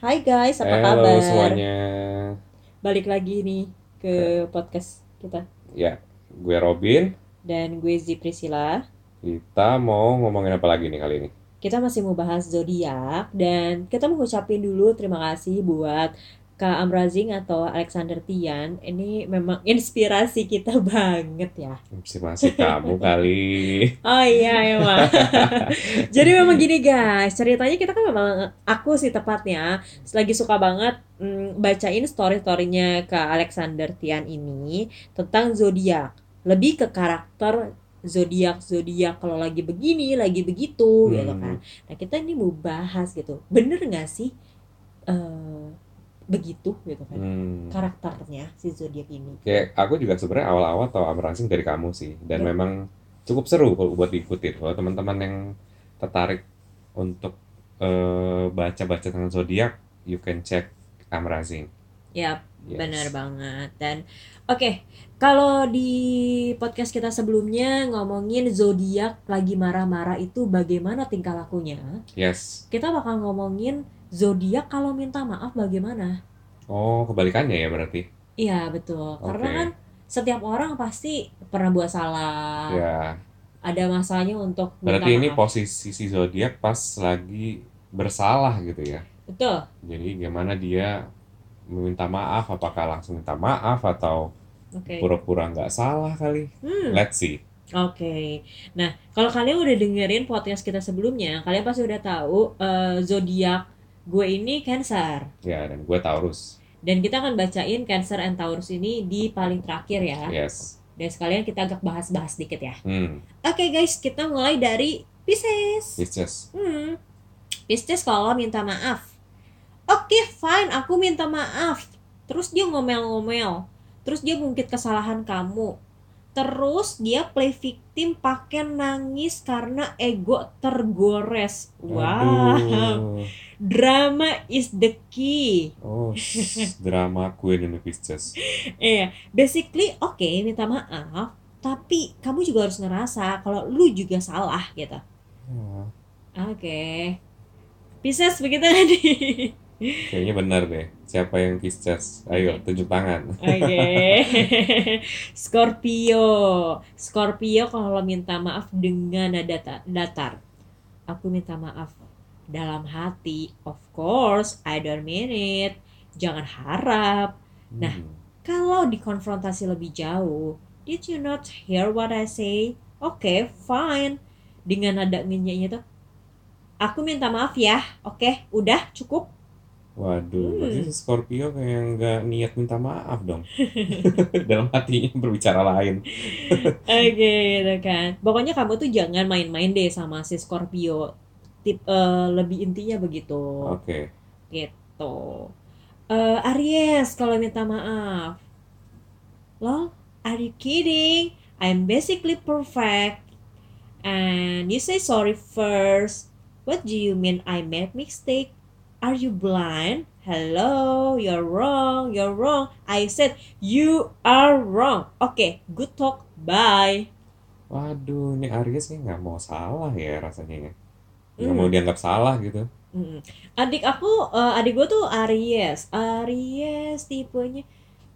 Hai guys, apa Halo kabar? semuanya. Balik lagi nih ke podcast kita Ya, gue Robin. dan gue Zi Priscilla. Kita mau ngomongin apa lagi nih kali ini? Kita masih mau bahas zodiak dan kita mau ngucapin dulu terima kasih buat Kak Amrazing atau Alexander Tian. Ini memang inspirasi kita banget ya. Masih kamu kali. Oh iya emang. Jadi memang gini guys, ceritanya kita kan memang aku sih tepatnya lagi suka banget mm, bacain story-storynya ke Alexander Tian ini tentang zodiak. Lebih ke karakter zodiak zodiak kalau lagi begini, lagi begitu gitu Hmm. kan. Nah, kita ini mau bahas gitu. Bener nggak sih eh, begitu gitu kan Hmm. karakternya si zodiak ini? Kayak aku juga sebenarnya awal-awal tahu Amrazing dari kamu sih, dan Ya. memang cukup seru kalau buat diikutin. Kalau teman-teman yang tertarik untuk eh, baca-baca tentang zodiak, you can check Amrazing. Ya, Yes. Benar banget. Dan oke, kalau di podcast kita sebelumnya ngomongin zodiak lagi marah-marah itu bagaimana tingkah lakunya, Yes. kita bakal ngomongin zodiak kalau minta maaf bagaimana. Oh, kebalikannya ya berarti. Iya, betul. Karena Oke. kan setiap orang pasti pernah buat salah. Ya, Ada masanya untuk minta berarti ini maaf. posisi si zodiak pas lagi bersalah gitu ya. Betul. Jadi gimana dia meminta maaf, apakah langsung minta maaf atau Oke. pura-pura nggak salah kali? Hmm. Let's see. Oke, nah kalau kalian udah dengerin podcast kita sebelumnya, kalian pasti udah tahu eh, zodiak gue ini Cancer. Ya, dan gue Taurus. Dan kita akan bacain Cancer and Taurus ini di paling terakhir ya. Yes. Dan sekalian kita agak bahas-bahas dikit ya. Hmm, Oke guys, kita mulai dari Pisces. Pisces. Hmm. Pisces kalau minta maaf. Oke, fine, aku minta maaf. Terus dia ngomel-ngomel. Terus dia ngungkit kesalahan kamu. Terus dia play victim pakai nangis karena ego tergores. Wow. Aduh. Drama is the key. Oh, drama queen ini Pisces. Iya, basically oke minta maaf, tapi kamu juga harus ngerasa kalau lu juga salah gitu. Ya, Oke. Pisces begitu tadi. Kayaknya benar deh. Siapa yang Pisces? Ayo, tunjuk tangan. Oke. Scorpio. Scorpio kalau minta maaf dengan nada ta- datar. Aku minta maaf dalam hati. Of course, I don't mean it. Jangan harap. Nah. Hmm. Kalau dikonfrontasi lebih jauh, did you not hear what I say? Oke, fine. Dengan nada minyaknya tuh, aku minta maaf ya. Oke, udah cukup. Waduh, Hmm. berarti si Scorpio kayak nggak niat minta maaf dong. Dalam hatinya berbicara lain. Oke, gitu kan. Pokoknya kamu tuh jangan main-main deh sama si Scorpio. Tip eh, lebih intinya begitu. Oke. Gitu. Eh, Aries kalau minta maaf. Lol, are you kidding? I'm basically perfect. And you say sorry first. What do you mean I made mistake? Are you blind? Hello, you're wrong, you're wrong. I said you are wrong. Oke, good talk. Bye. Waduh, ini Aries kayak nggak mau salah ya rasanya ya. Nggak Hmm. mau dianggap salah gitu. Mm. Adik aku, eh, adik gue tuh Aries. Aries tipenya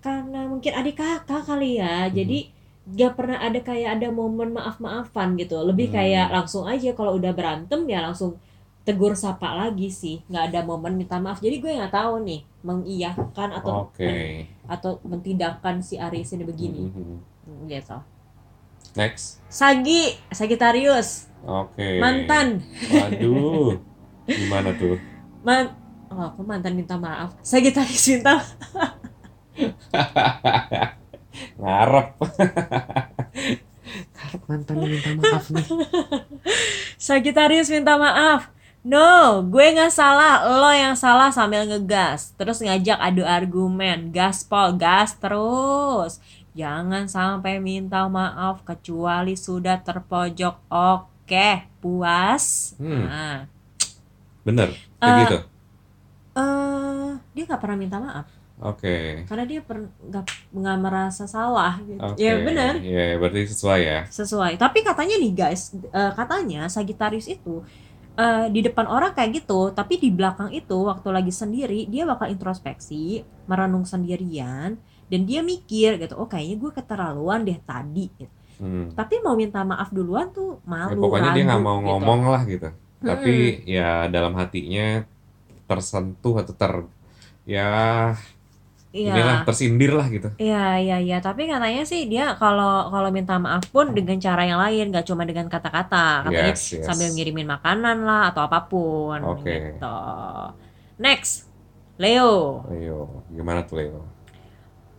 karena mungkin adik kakak kali ya. Hmm. Jadi gak pernah ada kayak ada momen maaf-maafan gitu. Lebih Hmm. kayak langsung aja kalau udah berantem ya langsung tegur sapa lagi sih. Nggak ada momen minta maaf. Jadi gue nggak tahu nih mengiyakan atau Oke. atau mentidakkan si Aries ini begini. Mhm. Hmm, Gitu. Next. Sagi, Sagittarius, Oke. mantan, Waduh. Gimana tuh? man, oh, aku mantan minta maaf. Sagittarius minta Ngarep. Ngarep mantannya minta maaf nih. Sagittarius minta maaf. No, gue nggak salah, lo yang salah sambil ngegas. Terus ngajak adu argumen, gaspol, gas terus. Jangan sampai minta maaf kecuali sudah terpojok. Oke, puas. Hmm. Nah, Bener. Kayak Eh, gitu. eh, dia nggak pernah minta maaf Oke. karena dia per- nggak nggak merasa salah. Gitu. Oke. Ya benar. Iya, berarti sesuai ya. sesuai. Tapi katanya nih guys, eh, katanya Sagittarius itu eh, di depan orang kayak gitu, tapi di belakang itu waktu lagi sendiri dia bakal introspeksi, merenung sendirian, dan dia mikir gitu, oh kayaknya gue keterlaluan deh tadi. Gitu. Hmm. Tapi mau minta maaf duluan tuh Ya, malu, pokoknya dia ragu nggak mau gitu. ngomong lah gitu. Tapi ya dalam hatinya tersentuh atau ter ya Iya. inilah tersindir lah gitu. Iya, iya, iya. Tapi katanya sih dia kalau kalau minta maaf pun dengan cara yang lain, gak cuma dengan kata-kata. Katanya Yes, yes. sambil ngirimin makanan lah atau apa pun Oke. gitu. Next, Leo, Ayo, gimana tuh Leo?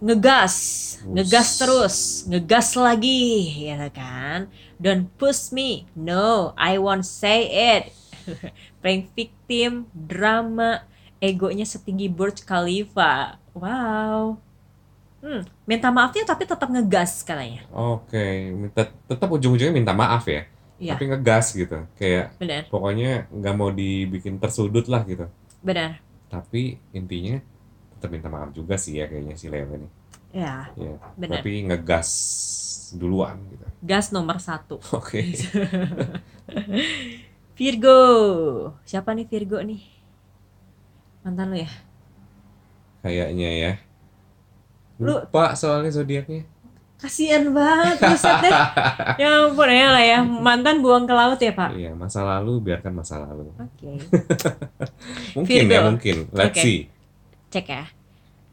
ngegas, Us. ngegas terus, ngegas lagi, ya kan? Don't push me, no, I won't say it. Prank victim, drama, egonya setinggi Burj Khalifa. Wow. Hmm, minta maafnya tapi tetap ngegas katanya. Oke, minta tetap ujung-ujungnya minta maaf ya. Iya. Tapi ngegas gitu. Kayak Benar, pokoknya nggak mau dibikin tersudut lah gitu. benar. Tapi intinya tetap minta maaf juga sih ya kayaknya si Leo ini. Ya, Ya, benar. tapi ngegas duluan gitu. Gas nomor satu. Oke. Virgo. Siapa nih Virgo nih? Mantan lu ya? Kayaknya ya. Lu- Lupa soalnya zodiaknya. Kasian banget, buset deh. Ya ampun ya lah ya. Mantan buang ke laut ya, Pak? Iya, masa lalu biarkan masa lalu. Oke. Mungkin Virgo. ya, mungkin. Let's Oke. see. Cek ya.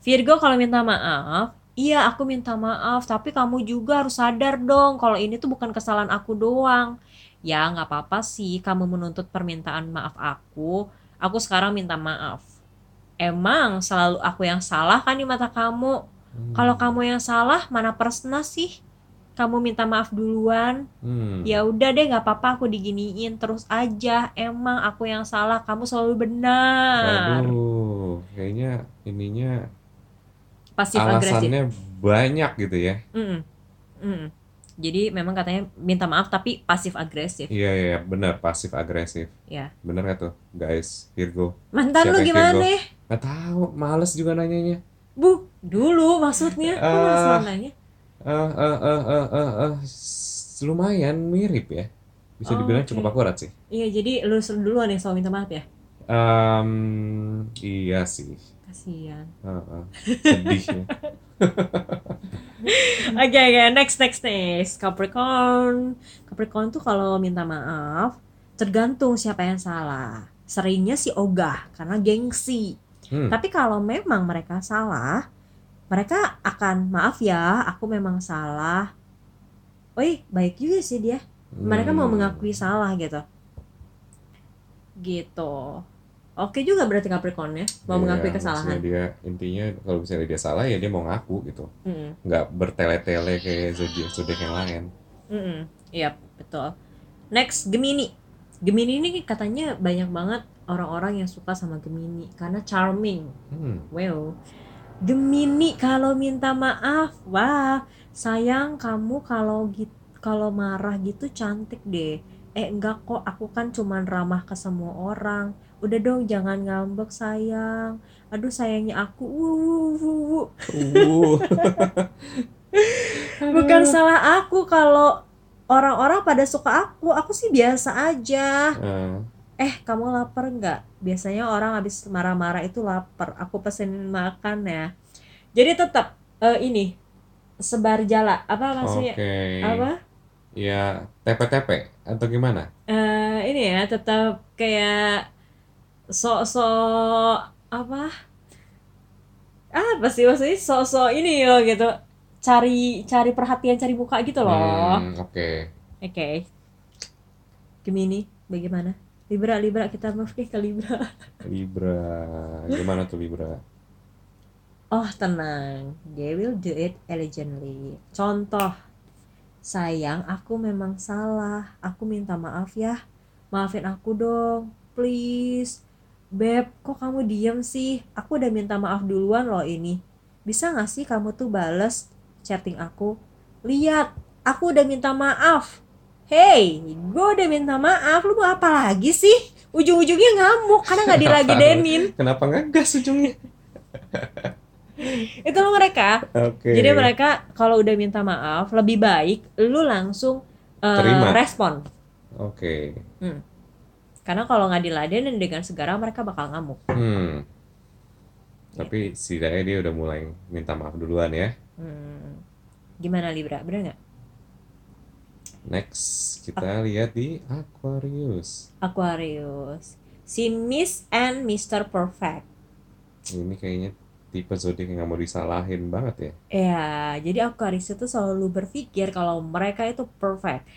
Virgo kalau minta maaf, iya aku minta maaf, tapi kamu juga harus sadar dong kalau ini tuh bukan kesalahan aku doang. Ya nggak apa-apa sih kamu menuntut permintaan maaf aku, aku sekarang minta maaf. Emang selalu aku yang salah kan di mata kamu? Hmm. Kalau kamu yang salah, mana pernah sih? Kamu minta maaf duluan. Hmm. Ya udah deh, nggak apa-apa aku diginiin terus aja. Emang aku yang salah, kamu selalu benar. Waduh, kayaknya ininya Pasif agresif. alasannya banyak gitu ya. Mm-mm. Mm-mm. Jadi memang katanya minta maaf tapi pasif agresif. Iya, iya, iya, benar pasif agresif. Ya. Bener gak tuh, guys? Virgo. Mantan Siapa lu gimana? Virgo? Gak tahu, males juga nanyanya. Bu, dulu maksudnya. Kok males nanya? Eh, eh, eh, eh, eh, eh, s- lumayan mirip ya. Bisa Oh, dibilang oke. cukup akurat sih. Iya, jadi lu duluan yang selalu minta maaf ya? Em, iya sih. Kasihan. Heeh. Sedih ya. Oke, oke, next, next, next. Capricorn. Capricorn tuh kalau minta maaf, tergantung siapa yang salah. Seringnya sih ogah, karena gengsi. Hmm. Tapi kalau memang mereka salah, mereka akan maaf ya, aku memang salah. Wih, baik juga sih dia. Mereka mau Hmm. mengakui salah gitu. Gitu. Oke juga berarti Capricorn ya, mau Iya, mengakui kesalahan. dia intinya kalau misalnya dia salah ya dia mau ngaku gitu. Mm-mm, Nggak bertele-tele kayak zodiak zodiak yang lain. mm-mm. Iya, betul. Next, Gemini. Gemini ini katanya banyak banget orang-orang yang suka sama Gemini karena charming. Hmm. Wow. Gemini kalau minta maaf, wah, sayang kamu kalau gitu kalau marah gitu cantik deh. Eh enggak kok, aku kan cuman ramah ke semua orang. Udah dong jangan ngambek sayang. Aduh sayangnya aku. Wuh, wuh, wuh. Uh. Bukan salah aku kalau orang-orang pada suka aku. Aku sih biasa aja. Eh, Eh, kamu lapar nggak? Biasanya orang habis marah-marah itu lapar. Aku pesenin makan ya. Jadi tetap eh, ini sebar jala. Apa maksudnya? Oke. Apa? Ya tepe-tepe atau gimana? Eh, ini ya tetap kayak sok-sok apa? Apa sih maksudnya sok-sok ini loh gitu. Cari cari perhatian, cari muka gitu loh. Hmm, Oke. Oke. Gemini, bagaimana? Libra, Libra kita move ke Libra. Libra. Gimana tuh Libra? Oh tenang, they will do it elegantly. Contoh, sayang aku memang salah, aku minta maaf ya, maafin aku dong, please. Beb, kok kamu diem sih? Aku udah minta maaf duluan loh ini. Bisa gak sih kamu tuh bales chatting aku? Lihat, aku udah minta maaf. Hey, gue udah minta maaf, lu mau apa lagi sih? Ujung-ujungnya ngamuk karena gak dilagedenin. Kenapa ngegas ujungnya? Itu loh mereka. Oke. Jadi mereka kalau udah minta maaf lebih baik lu langsung uh, Terima. respon. Oke. Karena kalau nggak diladenin dengan segera mereka bakal ngamuk. Hmm. Tapi setidaknya dia udah mulai minta maaf duluan ya. Hmm. Gimana Libra? Bener nggak? Next kita lihat di Aquarius. Aquarius. Si Miss and Mr. Perfect. Ini kayaknya tipe zodiak yang nggak mau disalahin banget ya. Ya, jadi Aquarius itu selalu berpikir kalau mereka itu perfect.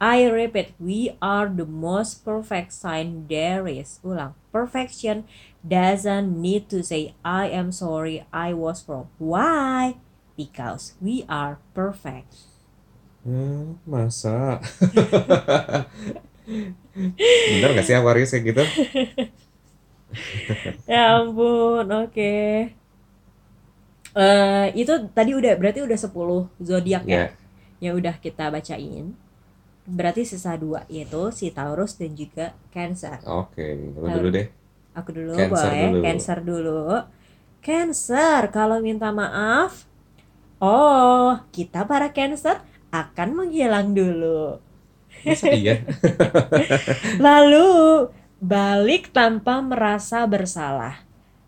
I repeat, we are the most perfect sign there is. Ulang, perfection doesn't need to say I am sorry, I was wrong. Why? Because we are perfect. Hmm, masa? Bener gak sih Aquarius kayak gitu? Ya ampun, oke. Eh, itu tadi udah berarti udah 10 zodiak ya Ya, yang udah kita bacain. Berarti sisa dua yaitu si Taurus dan juga Cancer. oke. Lu dulu deh. Aku dulu Cancer boleh, dulu. Cancer dulu. Cancer, kalau minta maaf, oh kita para Cancer akan menghilang dulu. Masa iya? Lalu balik tanpa merasa bersalah.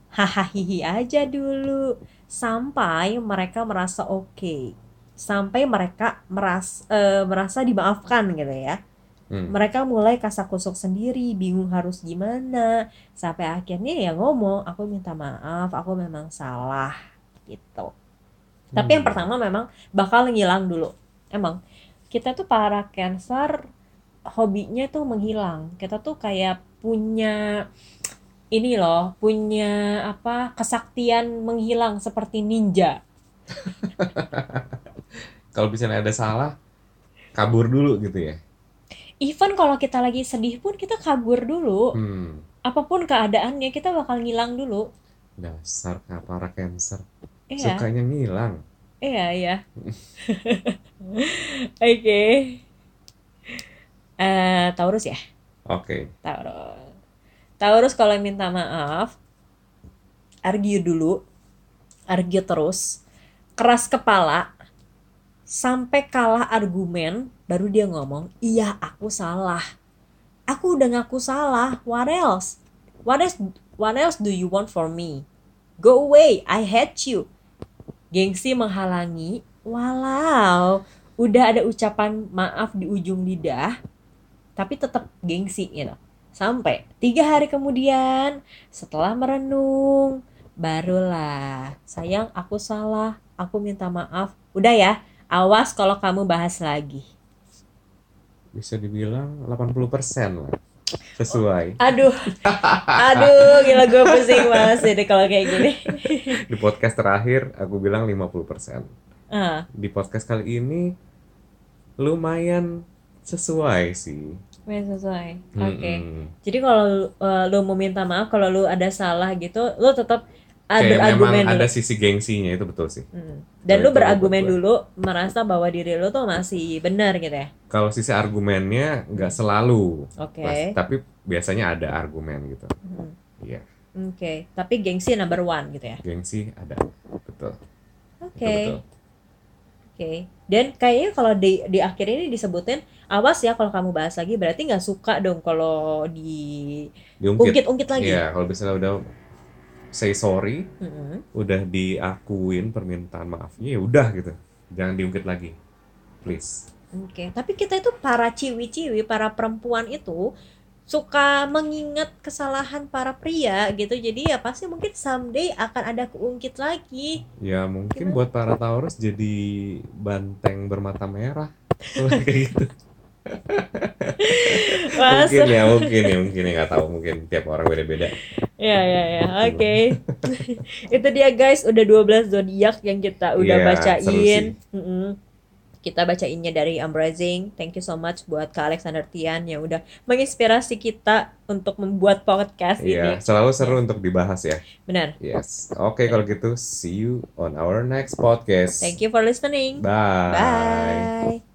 Hahaha aja dulu sampai mereka merasa oke. Sampai mereka meras, eh, merasa dimaafkan gitu ya. Hmm. Mereka mulai kasak kusuk sendiri, bingung harus gimana. Sampai akhirnya ya ngomong, aku minta maaf, aku memang salah gitu. Tapi yang Hmm. pertama memang bakal ngilang dulu. Emang kita tuh para cancer hobinya tuh menghilang. Kita tuh kayak punya ini loh, punya apa kesaktian menghilang seperti ninja. Kalau misalnya ada salah, kabur dulu gitu ya. Even kalau kita lagi sedih pun kita kabur dulu. Hmm. Apa pun keadaannya kita bakal ngilang dulu. Dasar para cancer. Iya. Sukanya ngilang. Iya, iya. Oke. Eh, Taurus ya? Oke. Taurus. Taurus kalau minta maaf, argue dulu, argue terus, keras kepala, sampai kalah argumen, baru dia ngomong, iya aku salah. Aku udah ngaku salah, what else? What else, what else do you want for me? Go away, I hate you. Gengsi menghalangi, walau udah ada ucapan maaf di ujung lidah, tapi tetap gengsi gitu. Sampai tiga hari kemudian, setelah merenung, barulah sayang aku salah, aku minta maaf. Udah ya, awas kalau kamu bahas lagi. Bisa dibilang 80% lah. Sesuai. Aduh, aduh, gila gue pusing banget sih kalau kayak gini. Di podcast terakhir aku bilang 50%. Ah, Di podcast kali ini lumayan sesuai sih. main sesuai. Oke. Mm-mm. Jadi kalau uh, lu mau minta maaf, kalau lu ada salah gitu, lu tetap Kayak memang dulu. ada sisi gengsinya itu betul sih. Mm. Dan lu berargumen gue. dulu, merasa bahwa diri lu tuh masih benar gitu ya. Kalau sisi argumennya nggak selalu, Oke. Pas- tapi biasanya ada argumen gitu. Mm. Iya, Oke, tapi gengsi number one gitu ya. gengsi ada, betul. Oke, Betul, betul. oke. Dan kayaknya kalau di di akhir ini disebutin awas ya kalau kamu bahas lagi berarti nggak suka dong kalau di Diungkit. ungkit-ungkit lagi. Iya, kalau misalnya udah say sorry, Mm-mm. udah diakuin permintaan maafnya ya udah gitu. Jangan diungkit lagi. Please. Oke, tapi kita itu para ciwi-ciwi, para perempuan itu suka mengingat kesalahan para pria gitu. Jadi ya pasti mungkin someday akan ada keungkit lagi. Ya mungkin Gimana? buat para Taurus jadi banteng bermata merah. Kayak gitu. Masa? Mungkin ya, mungkin ya, mungkin ya nggak tahu mungkin tiap orang beda-beda. Ya ya ya, oke. Itu dia guys, udah 12 zodiak yang kita udah Iya, seru bacain. sih. Mm-mm. Kita bacainnya dari Amazing. Thank you so much buat Kak Alexander Tian yang udah menginspirasi kita untuk membuat podcast ini. Iya, selalu seru untuk dibahas ya. Benar. Yes. Oke kalau gitu, see you on our next podcast. Thank you for listening. Bye. Bye.